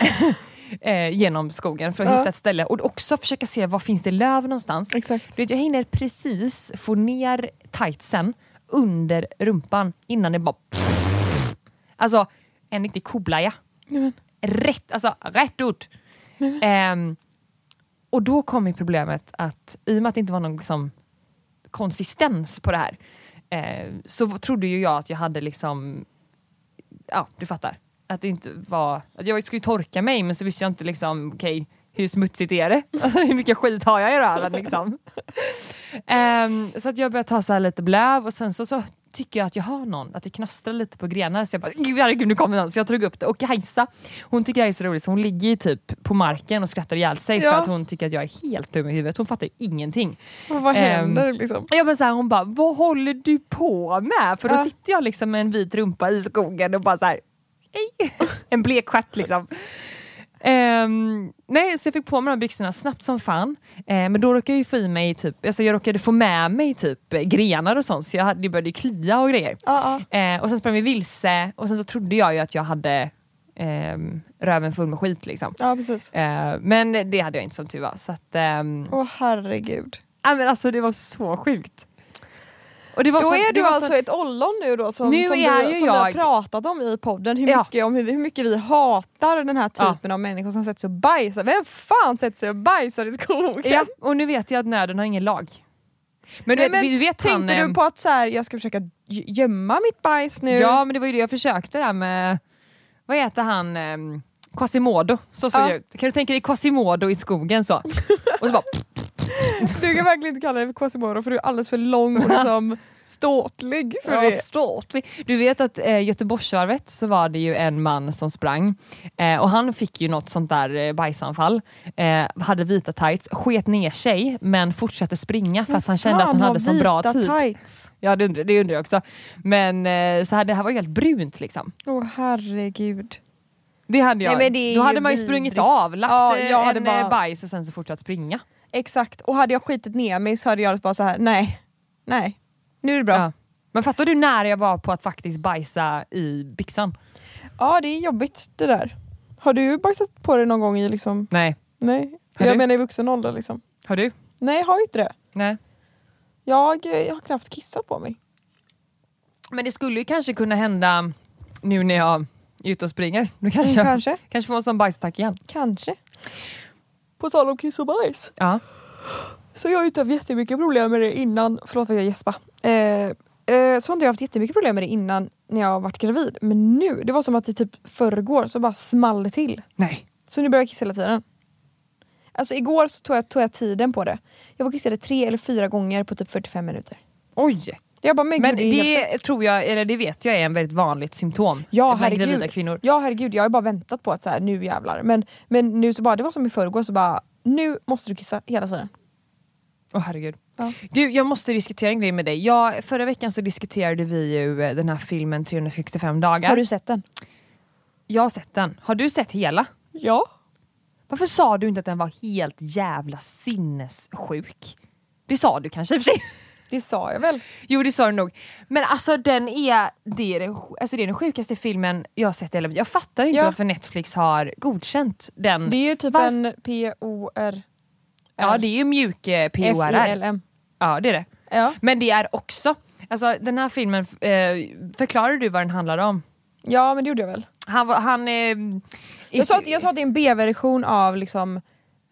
eh, genom skogen för att Ja. hitta ett ställe och också försöka se var finns det löv någonstans. Exakt. Du vet, jag hinner precis få ner tightsen under rumpan innan det bara... Alltså, en riktig koblaja. Rätt, alltså rätt ut. Ehm, och då kom ju problemet att i och med att det inte var någon liksom, konsistens på det här eh, så trodde ju jag att jag hade liksom, ja du fattar. Att det inte var, att jag skulle torka mig men så visste jag inte liksom, okej hur smutsigt är det? Alltså, hur mycket skit har jag i röven liksom? Ehm, så att jag började ta så lite blöv och sen så, så tycker jag att jag hör någon, att det knastrar lite på grenar så jag bara gud herregud nu kommer någon så jag drog upp det och Kajsa hon tycker jag är så rolig så hon ligger ju typ på marken och skrattar ihjäl sig för Ja. att hon tycker att jag är helt dum i huvudet, hon fattar ju ingenting. Och vad Ehm, händer liksom? Ja men så här, hon bara, vad håller du på med? För då Ja. sitter jag liksom med en vit rumpa i skogen och bara så här. En blek stjärt liksom. Ehm, nej, så jag fick på mig de här byxorna snabbt som fan. Ehm, men då råkade jag ju få i mig typ, alltså jag råkade få med mig typ eh, grenar och sånt så jag hade, det började klia och grejer. Ja. Ehm, och sen sprang vi vilse och sen så trodde jag ju att jag hade ehm, röven full med skit liksom. ja precis. Men det hade jag inte som tur var. Så att, ehm, Åh herregud. Ja, men alltså det var så sjukt. Och det var Då så, är du alltså så, ett ollon nu då som, Nu som, vi, som vi har pratat om i podden. Hur Ja. mycket, om hur, hur mycket vi hatar den här Ja. typen av människor som sätter sig och bajsar. Vem fan sätter sig och bajsar i skogen? ja, och nu vet jag att nöden har ingen lag. Men du Nej, vet, men vet han... Tänkte eh, du på att så här, jag ska försöka gö- gömma mitt bajs nu? Ja men det var ju det jag försökte där med, vad heter han, um, Quasimodo, så såg Ja. jag ut. Kan du tänka dig Quasimodo i skogen så? Och så bara, Du kan verkligen inte kalla dig för Quasimodo för du är alldeles för lång och liksom ståtlig för Ja, det. stort. Du vet att eh, Göteborgsvarvet så var det ju en man som sprang eh, och han fick ju något sånt där eh, bajsanfall. Eh, hade vita tights, sket ner sig men fortsatte springa för att han kände att han hade så bra tid. Tights. Ja det undrar, det undrar jag också. Men eh, så här, det här var ju helt brunt liksom. Åh herregud. Det hade jag. Nej, det Då hade man ju sprungit vidrigt. av, lagt Ja, eh, en bara- eh, bajs och sen så fortsatt springa. Exakt, och hade jag skitit ner mig så hade jag bara så här: nej, nej, nu är det bra. Ja. Men fattar du när jag var på att faktiskt bajsa i byxan? Ja det är jobbigt det där. Har du bajsat på dig någon gång i liksom, Nej. nej? Har jag du? menar i vuxen ålder liksom. Har du? Nej jag har inte det. Nej. Jag, eh, jag har knappt kissat på mig. Men det skulle ju kanske kunna hända nu när jag är ute och springer. Då kanske Mm, kanske, kanske får en sån bajsattack igen. kanske. På tal om kiss och bajs. Ja. Så jag har ju inte haft jättemycket problem med det innan, förlåt att jag gäspar. Eh, eh, så har inte jag haft jättemycket problem med det innan när jag varit gravid. Men nu, det var som att det typ förrgår så bara small det till. Nej. Så nu börjar jag kissa hela tiden. Alltså igår så tog jag, tog jag tiden på det. Jag var kissade tre eller fyra gånger på typ 45 minuter. Oj! Jag bara, men, Men gud, det det tror jag, eller det vet jag är en väldigt vanligt symptom Ja, herregud. kvinnor. Ja herregud, jag har bara väntat på att så här, nu jävlar. Men, men nu så bara, det var som i förrgår så bara, nu måste du kissa hela tiden. Åh herregud. Ja. Du, jag måste diskutera en grej med dig. Jag, förra veckan så diskuterade vi ju eh, den här filmen 365 dagar. Har du sett den? Jag har sett den. Har du sett hela? Ja. Varför sa du inte att den var helt jävla sinnessjuk? Det sa du kanske i och för sig. Det sa jag väl? Jo det sa du nog. Men alltså den är, det är, den, alltså, det är den sjukaste filmen jag har sett i hela Jag fattar inte Ja. varför Netflix har godkänt den. Det är ju typ Varf- en P-O-R... Ja det är ju mjuk eh, PORR. F-I-L-M. Ja det är det. Ja. Men det är också, alltså den här filmen, eh, förklarar du vad den handlar om? ja, men det gjorde jag väl. Han, var- han eh, Jag sa, att, jag sa att det är en B-version av liksom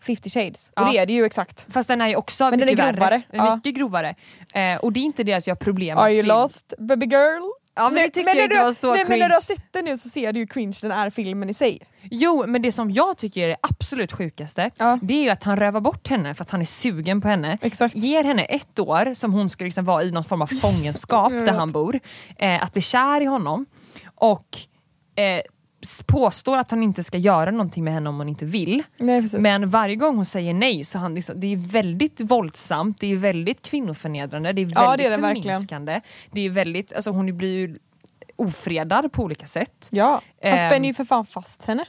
50 shades. Och Ja. det är det ju exakt. Fast den är ju också Men den mycket är värre. grovare. Den är Ja. mycket grovare. Eh, och det är inte det att jag har problem Are med you film. lost baby girl? Ja men det tyckte jag inte du, var så nej, men när du har sett den nu så ser du ju cringe den är filmen i sig. Jo men det som jag tycker är det absolut sjukaste, Ja. det är ju att han rövar bort henne för att han är sugen på henne. Exakt. Ger henne ett år som hon ska liksom vara i någon form av fångenskap Jag där han bor. Eh, att bli kär i honom. Och eh, påstår att han inte ska göra någonting med henne om hon inte vill. Nej. Men varje gång hon säger nej så han liksom, det är väldigt våldsamt, det är väldigt kvinnoförnedrande, det är väldigt Ja, det är det verkligen. förminskande. Det är väldigt, alltså hon blir ju ofredad på olika sätt. ja, han Ehm. spänner ju för fan fast henne.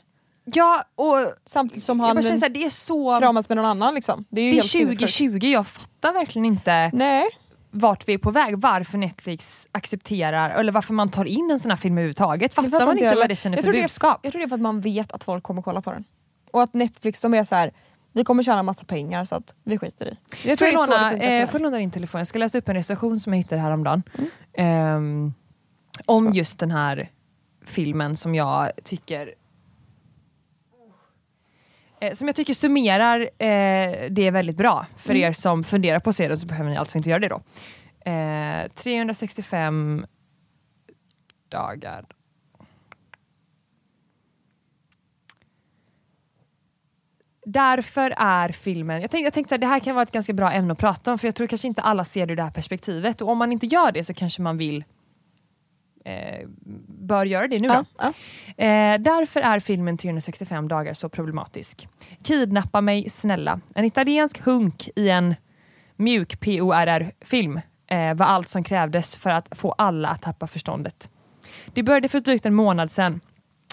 Ja och Samtidigt som han såhär, det är så... kramas med någon annan liksom. Det är ju Det är helt sinnessjukt. 2020, jag fattar verkligen inte Nej, vart vi är på väg, varför Netflix accepterar, eller varför man tar in en sån här film överhuvudtaget. Fattar man inte jag vad det sänder Jag för det budskap? jag tror det är för att man vet att folk kommer kolla på den. Och att Netflix de är så här. vi kommer tjäna massa pengar så att vi skiter i. Jag Får tror det jag, så låna, eh, får låna din telefon? Jag ska läsa upp en recension som jag hittade häromdagen. Ehm, om just den här filmen som jag tycker som jag tycker summerar eh, det väldigt bra. För er som funderar på att se den så behöver ni alltså inte göra det då. Eh, 365 dagar. Därför är filmen, jag tänkte, jag tänkte att det här kan vara ett ganska bra ämne att prata om för jag tror kanske inte alla ser det ur det här perspektivet och om man inte gör det så kanske man vill eh, bör göra det nu. Ja, ja. Eh, därför är filmen 365 dagar så problematisk. Kidnappa mig snälla. En italiensk hunk i en mjuk PORR-film eh, var allt som krävdes för att få alla att tappa förståndet. Det började för drygt en månad sedan.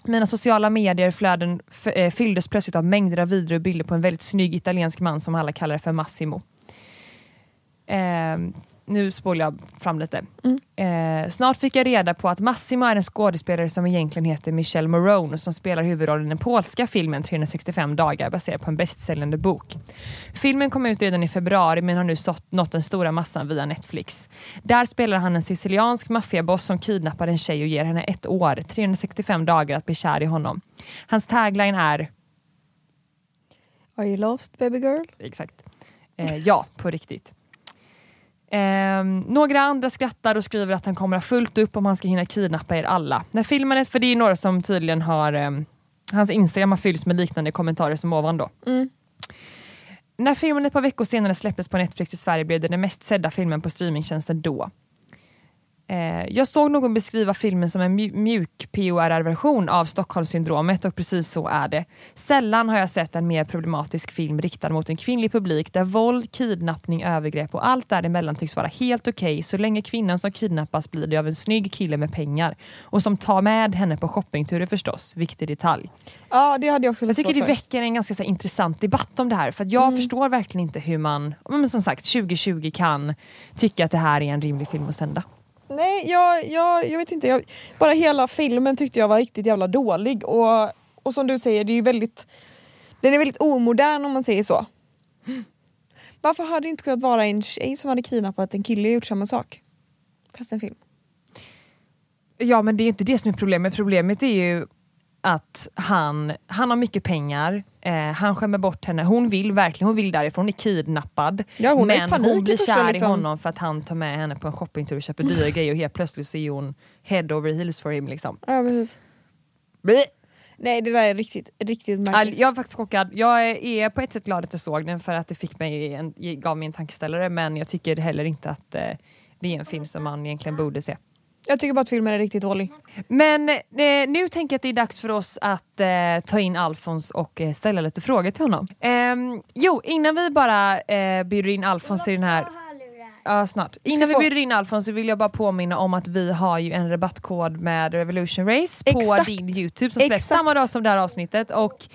Mina sociala medier-flöden eh, fylldes plötsligt av mängder av videor och bilder på en väldigt snygg italiensk man som alla kallar för Massimo. Nu spolar jag fram lite. Eh, snart fick jag reda på att Massimo är en skådespelare som egentligen heter Michelle Morone som spelar huvudrollen i den polska filmen 365 dagar baserad på en bästsäljande bok. Filmen kom ut redan i februari men har nu sått, nått den stora massan via Netflix. Där spelar han en siciliansk maffiaboss som kidnappar en tjej och ger henne ett år, 365 dagar att bli kär i honom. Hans tagline är Are you lost baby girl? Exakt. Eh, ja, på riktigt. Ehm, några andra skrattar och skriver att han kommer ha fullt upp om han ska hinna kidnappa er alla. När filmen är, för det är några som tydligen har, ehm, hans Instagram har fyllts med liknande kommentarer som ovan då. Mm. När filmen ett par veckor senare släpptes på Netflix i Sverige blev det den mest sedda filmen på streamingtjänsten då. Eh, jag såg någon beskriva filmen som en mju- mjuk PORR-version av Stockholmssyndromet och precis så är det. Sällan har jag sett en mer problematisk film riktad mot en kvinnlig publik där våld, kidnappning, övergrepp och allt däremellan tycks vara helt okej så länge kvinnan som kidnappas blir det av en snygg kille med pengar och som tar med henne på shoppingturer förstås. Viktig detalj. Ja det hade jag också Jag tycker det väcker en ganska så här, intressant debatt om det här för jag förstår verkligen inte hur man, men som sagt 2020 kan tycka att det här är en rimlig film att sända. Nej, jag, jag, jag vet inte. Jag, bara hela filmen tyckte jag var riktigt jävla dålig. Och, och som du säger, det är ju väldigt, den är väldigt omodern om man säger så. Varför hade det inte kunnat vara en tjej som hade kidnappat en kille och gjort samma sak? Fast en film. Ja men det är inte det som är problemet, problemet är ju att han, han har mycket pengar, eh, han skämmer bort henne, hon vill verkligen, hon vill därifrån, hon är kidnappad. Ja, hon men panik hon blir kär liksom. i honom för att han tar med henne på en shoppingtur och köper dyra grejer och helt plötsligt så är hon head over heels for him liksom. Ja, precis. Bleh. Nej det där är riktigt, riktigt All- märkligt. Jag är faktiskt chockad. Jag är på ett sätt glad att jag såg den för att det fick mig en, gav mig en tankeställare men jag tycker heller inte att eh, det är en film som man egentligen borde se. Jag tycker bara att filmen är riktigt dålig. Men eh, nu tänker jag att det är dags för oss att eh, ta in Alfons och eh, ställa lite frågor till honom. Ehm, jo, innan vi bara eh, bjuder in Alfons i den här... Ja, snart. Innan vi få- bjuder in Alfons så vill jag bara påminna om att vi har ju en rabattkod med Revolution Race på Exakt. din Youtube som släpps samma dag som det här avsnittet. Och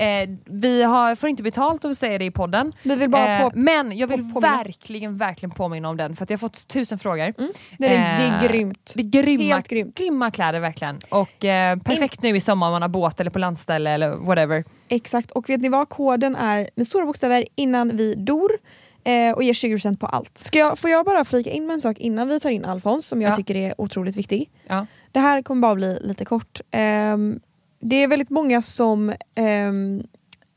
eh, vi har, får inte betalt av att säga det i podden. Vi vill bara Eh, på... men jag vill påminna. verkligen, verkligen påminna om den för att jag har fått tusen frågor. Det är, det är Eh, grymt. Det är grymma, Helt grymt. grymma kläder verkligen. Och eh, perfekt nu i sommar om man har båt eller på landställe eller whatever. Exakt, och vet ni vad? Koden är med stora bokstäver innan vi dor eh, och ger 20% på allt. Ska jag, får jag bara flika in med en sak innan vi tar in Alfons som jag Ja. tycker är otroligt viktig? Ja. Det här kommer bara bli lite kort. Ehm, det är väldigt många som... ehm,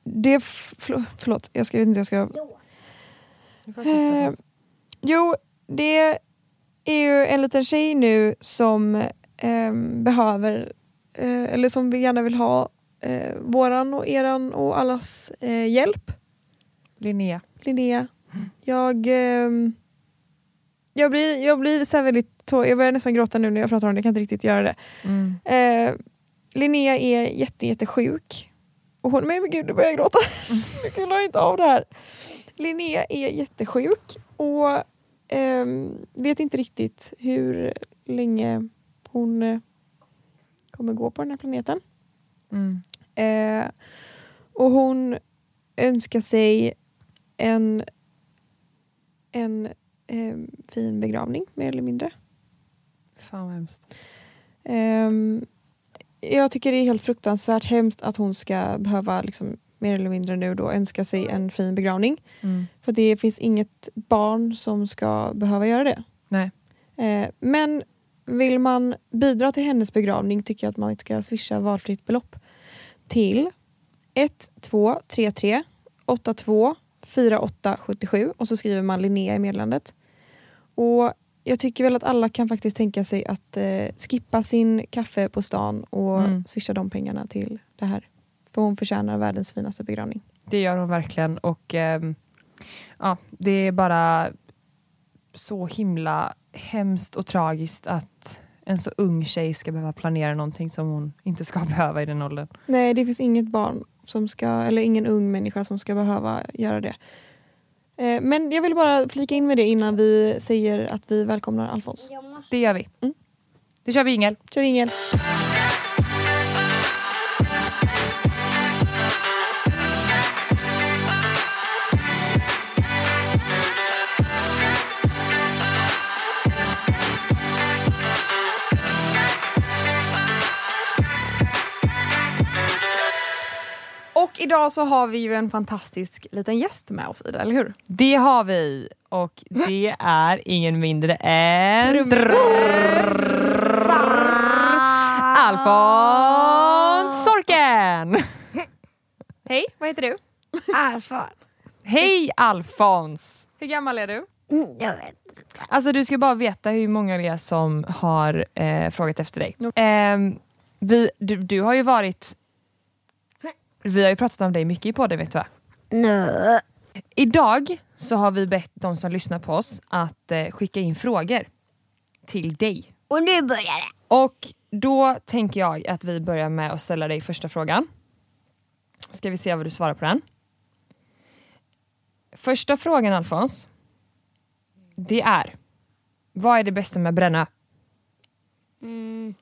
det är f- förlåt, förlåt, jag, ska, vet inte jag ska... Eh, jo, det är ju en liten tjej nu som ehm, behöver, eh, eller som vi gärna vill ha eh, våran och eran och allas eh, hjälp. Linnea. Linnea, jag, ehm, jag blir, jag blir så väldigt tå- jag börjar nästan gråta nu när jag pratar om det, jag kan inte riktigt göra det. Mm. Eh, Linnea är jätte, jättesjuk. Och hon, men gud nu börjar jag gråta. jag klarar inte av det här. Linnea är jättesjuk och ehm, vet inte riktigt hur länge hon eh, kommer gå på den här planeten. Mm. Eh, och hon önskar sig en, en eh, fin begravning mer eller mindre. Fan vad hemskt. Ehm, jag tycker det är helt fruktansvärt hemskt att hon ska behöva liksom, mer eller mindre nu då önska sig en fin begravning. Mm. För det finns inget barn som ska behöva göra det. Nej. Eh, men vill man bidra till hennes begravning tycker jag att man ska swisha valfritt belopp till 1233 82 4877 och så skriver man Linnea i meddelandet. Och jag tycker väl att alla kan faktiskt tänka sig att eh, skippa sin kaffe på stan och Mm. swisha de pengarna till det här. För hon förtjänar världens finaste begravning. Det gör hon verkligen och ehm, ja, det är bara så himla hemskt och tragiskt att en så ung tjej ska behöva planera någonting som hon inte ska behöva i den åldern. Nej, det finns inget barn som ska, eller ingen ung människa som ska behöva göra det. Eh, Men jag vill bara flika in med det innan vi säger att vi välkomnar Alfons. Det gör vi. Mm. Då kör vi Ingel. Kör ingen. Idag så har vi ju en fantastisk liten gäst med oss Ida, eller hur? Det har vi och det är ingen mindre än Alfons Sorken! Hej, vad heter du? Alfa. Hej Alfons! Hur gammal är du? Mm, Jag vet. Alltså du ska bara veta hur många det är som har eh, frågat efter dig. Ehm, vi, du, du har ju varit... Vi har ju pratat om dig mycket i podden vet du va? Nö. Idag så har vi bett de som lyssnar på oss att eh, skicka in frågor till dig. Och nu börjar det. Och då tänker jag att vi börjar med att ställa dig första frågan. Ska vi se vad du svarar på den. Första frågan Alfons. Det är. Vad är det bästa med Brännö? Mm.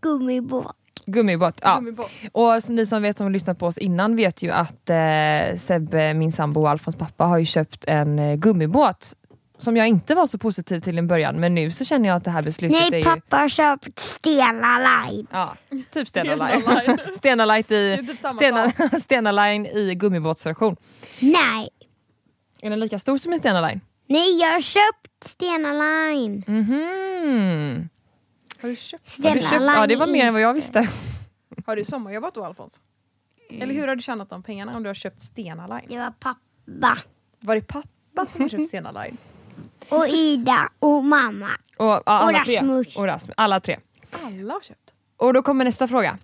Gummibåt. Gummibåt. Ja. Gummibåt. Och ni som vet som har lyssnat på oss innan vet ju att eh, Sebbe, min sambo och Alfons pappa har ju köpt en eh, gummibåt. Som jag inte var så positiv till i början men nu så känner jag att det här beslutet är Nej, pappa har köpt Stena Line. Ja, typ Stena Stena Line. Line. Stena Det i typ Stena, Stena Line i gummibåtsversion. Nej. Är den lika stor som en Stena Line? Nej, jag har köpt Stena Line. Mhm. Har du köpt? Har du köpt? Ja det var mer än vad jag visste. Har du sommarjobbat då Alfons? Eller hur har du tjänat de pengarna om du har köpt Stena Line? Det var pappa. Var det pappa som har köpt Stena Line? Och Ida och mamma. Och, ja, alla Och tre. Rasmus. Och Rasmus. Alla tre. Alla har köpt. Och då kommer nästa fråga.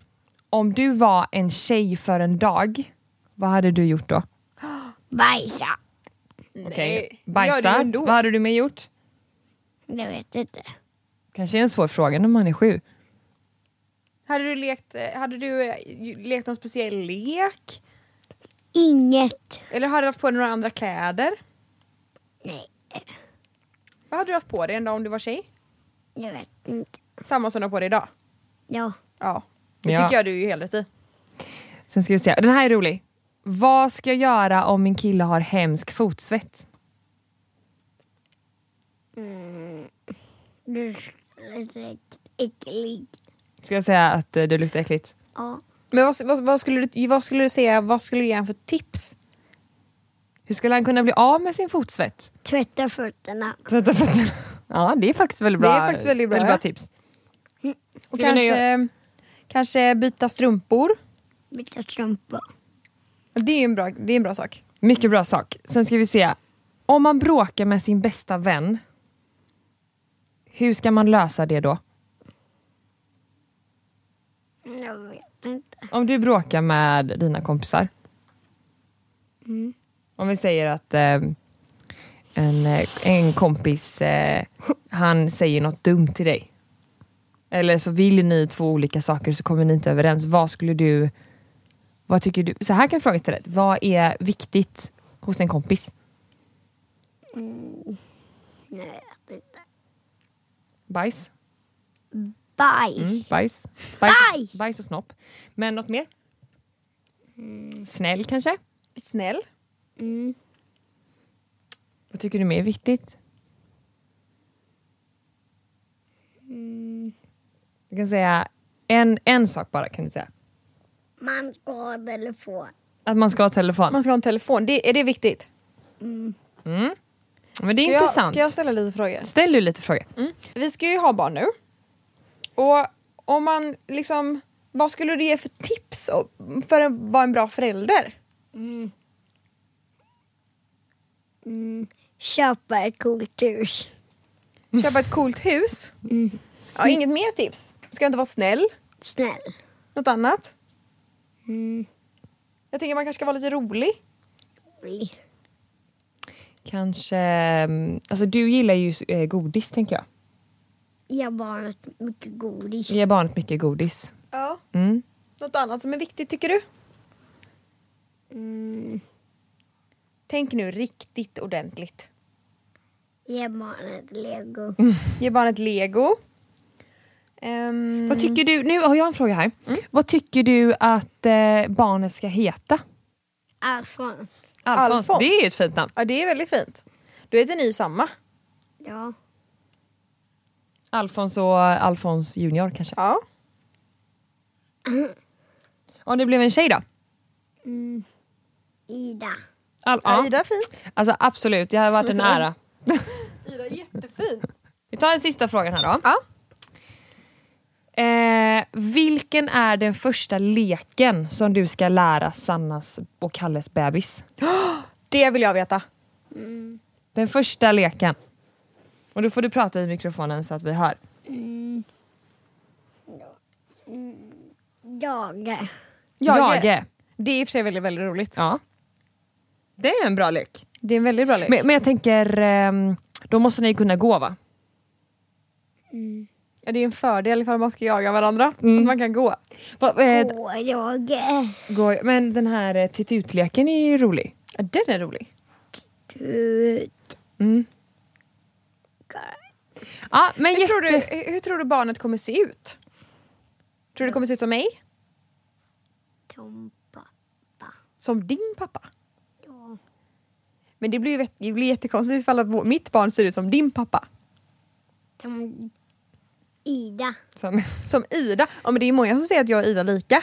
Om du var en tjej för en dag, vad hade du gjort då? Bajsa. Okej, ju Bajsat, vad hade du mer gjort? Jag vet inte. Kanske är en svår fråga när man är sju. Hade du lekt, eh, hade du eh, lekt någon speciell lek? Inget. Eller hade du haft på dig några andra kläder? Nej, Vad hade du haft på dig en dag om du var tjej? jag vet inte. Samma som du har på dig idag? Ja, Ja. Det Ja. tycker jag du är helt rätt i. Sen ska vi se, den här är rolig. Vad ska jag göra om min kille har hemsk fotsvett? du är lite äcklig. Ska jag säga att eh, det luktar äckligt? Ja, Men vad, vad, vad, skulle du, vad skulle du säga, vad skulle du ge honom för tips? Hur skulle han kunna bli av med sin fotsvett? tvätta fötterna. Tvätta fötterna. Ja, det är faktiskt väldigt Det bra, är faktiskt väldigt bra, ja. tips. Och Ska vi nöja- kanske, kanske byta strumpor. Byta strumpor. Det är en bra, det är en bra sak. Mycket bra sak. Sen ska vi se. Om man bråkar med sin bästa vän, hur ska man lösa det då? Jag vet inte. Om du bråkar med dina kompisar. Om vi säger att eh, en, eh, en kompis eh, han säger något dumt till dig. Eller så vill ni två olika saker så kommer ni inte överens. Vad skulle du... Vad tycker du? Så här kan jag fråga istället. Vad är viktigt hos en kompis? Nej, vet inte. Bajs? Bajs. Mm, bajs. Bajs, Bajs! Bajs och snopp. Men något mer? Snäll kanske? Snäll. Mm. Vad tycker du mer är viktigt? Du kan säga en, en sak bara kan du säga. Man ska ha telefon. Att man ska ha telefon. Man ska ha en telefon, det, är det viktigt? Mm. Men det är ska intressant. Jag, ska jag ställa lite frågor? Ställ du lite frågor. Vi ska ju ha barn nu. Och om man liksom, vad skulle du ge för tips för att vara en bra förälder? Köpa ett coolt hus. Köpa ett coolt hus? Ja, inget mer tips? Ska jag inte vara snäll? Snäll. Något annat? Jag tänker man kanske ska vara lite rolig. Vi. Kanske, mm, alltså du gillar ju eh, godis tänker jag. Ge barnet mycket godis. Ge barnet mycket godis. Ja. Mm. Något annat som är viktigt tycker du? Mm. Tänk nu riktigt ordentligt. Ge barnet lego. Ge barnet lego. Ehm, Vad tycker du, nu har jag en fråga här. Vad tycker du att eh, barnet ska heta? Alfons. Alfons. Alfons. Det är ju ett fint namn. Ja, det är väldigt fint. Då heter ni samma. Ja. Alfons och Alfons junior kanske. Ja. Om det blev en tjej då? Mm. Ida. Al- ja. Ida är fint. Alltså absolut, det hade varit en ära. Ida är jättefin. Vi tar den sista frågan här då. Ja. Eh, vilken är den första leken som du ska lära Sannas och Kalles bebis? Det vill jag veta. Den första leken. Och då får du prata i mikrofonen så att vi hör. Jag. Jage. Det är i och för sig väldigt, väldigt roligt. Ja. Det är en bra lek. Det är en väldigt bra lek. Men, men jag tänker, ehm, då måste ni kunna gå va? Ja, det är en fördel ifall man ska jaga varandra. Att man kan gå. Eh, Och jag. gå men den här eh, titt ut-leken är ju rolig. Ja, den är rolig. Du. Mm. Ja, men Hur, jätte... tror du, hur tror du barnet kommer se ut? Tror du det kommer se ut som mig? Som pappa. Som din pappa? Ja. Men det blir, det blir jättekonstigt ifall mitt barn ser ut som din pappa. Som Ida. Som, Som Ida. Ja men det är många som säger att jag och Ida är lika.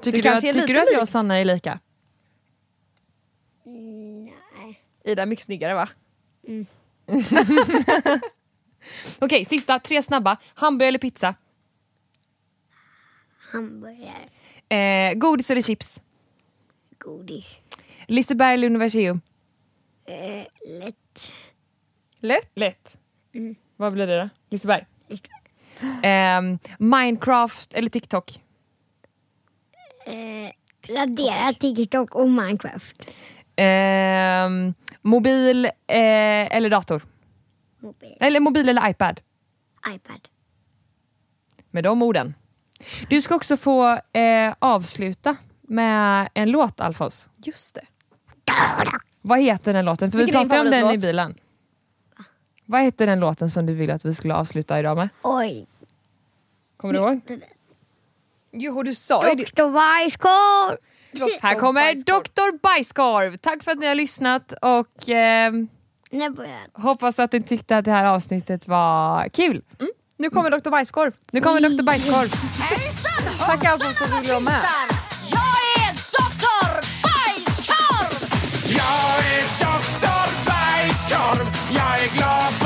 tycker du, kanske att, är tycker du att jag och. Sanna är lika? Nej. Ida är mycket snyggare va? Okej, sista. Tre snabba. Hamburgare eller pizza? Hamburgare. Eh, godis eller chips? Godis. Liseberg eller Universium? Eh, lätt. Lätt. Lätt. Vad blir det då? Liseberg? Ehm, Minecraft eller TikTok? Eh, radera TikTok och Minecraft. Ehm, mobil eh, eller dator? Mobil. Eller mobil eller iPad? iPad. Med de orden. Du ska också få eh, avsluta med en låt Alfons. Just det. Vad heter den låten? För Vilken vi pratade om den i bilen. Vad hette den låten som du ville att vi skulle avsluta idag med? Oj. Kommer du ihåg? Jo, du sa ju det. Dr. Bajskorv! Här kommer Dr. Bajskorv! Tack för att ni har lyssnat och eh, hoppas att ni tyckte att det här avsnittet var kul. Mm. Nu kommer Dr. Bajskorv. Nu kommer Dr. Bajskorv. Hejsan Tack alla som ville vara med. Jag är Dr. Bajskorv! Jag är glad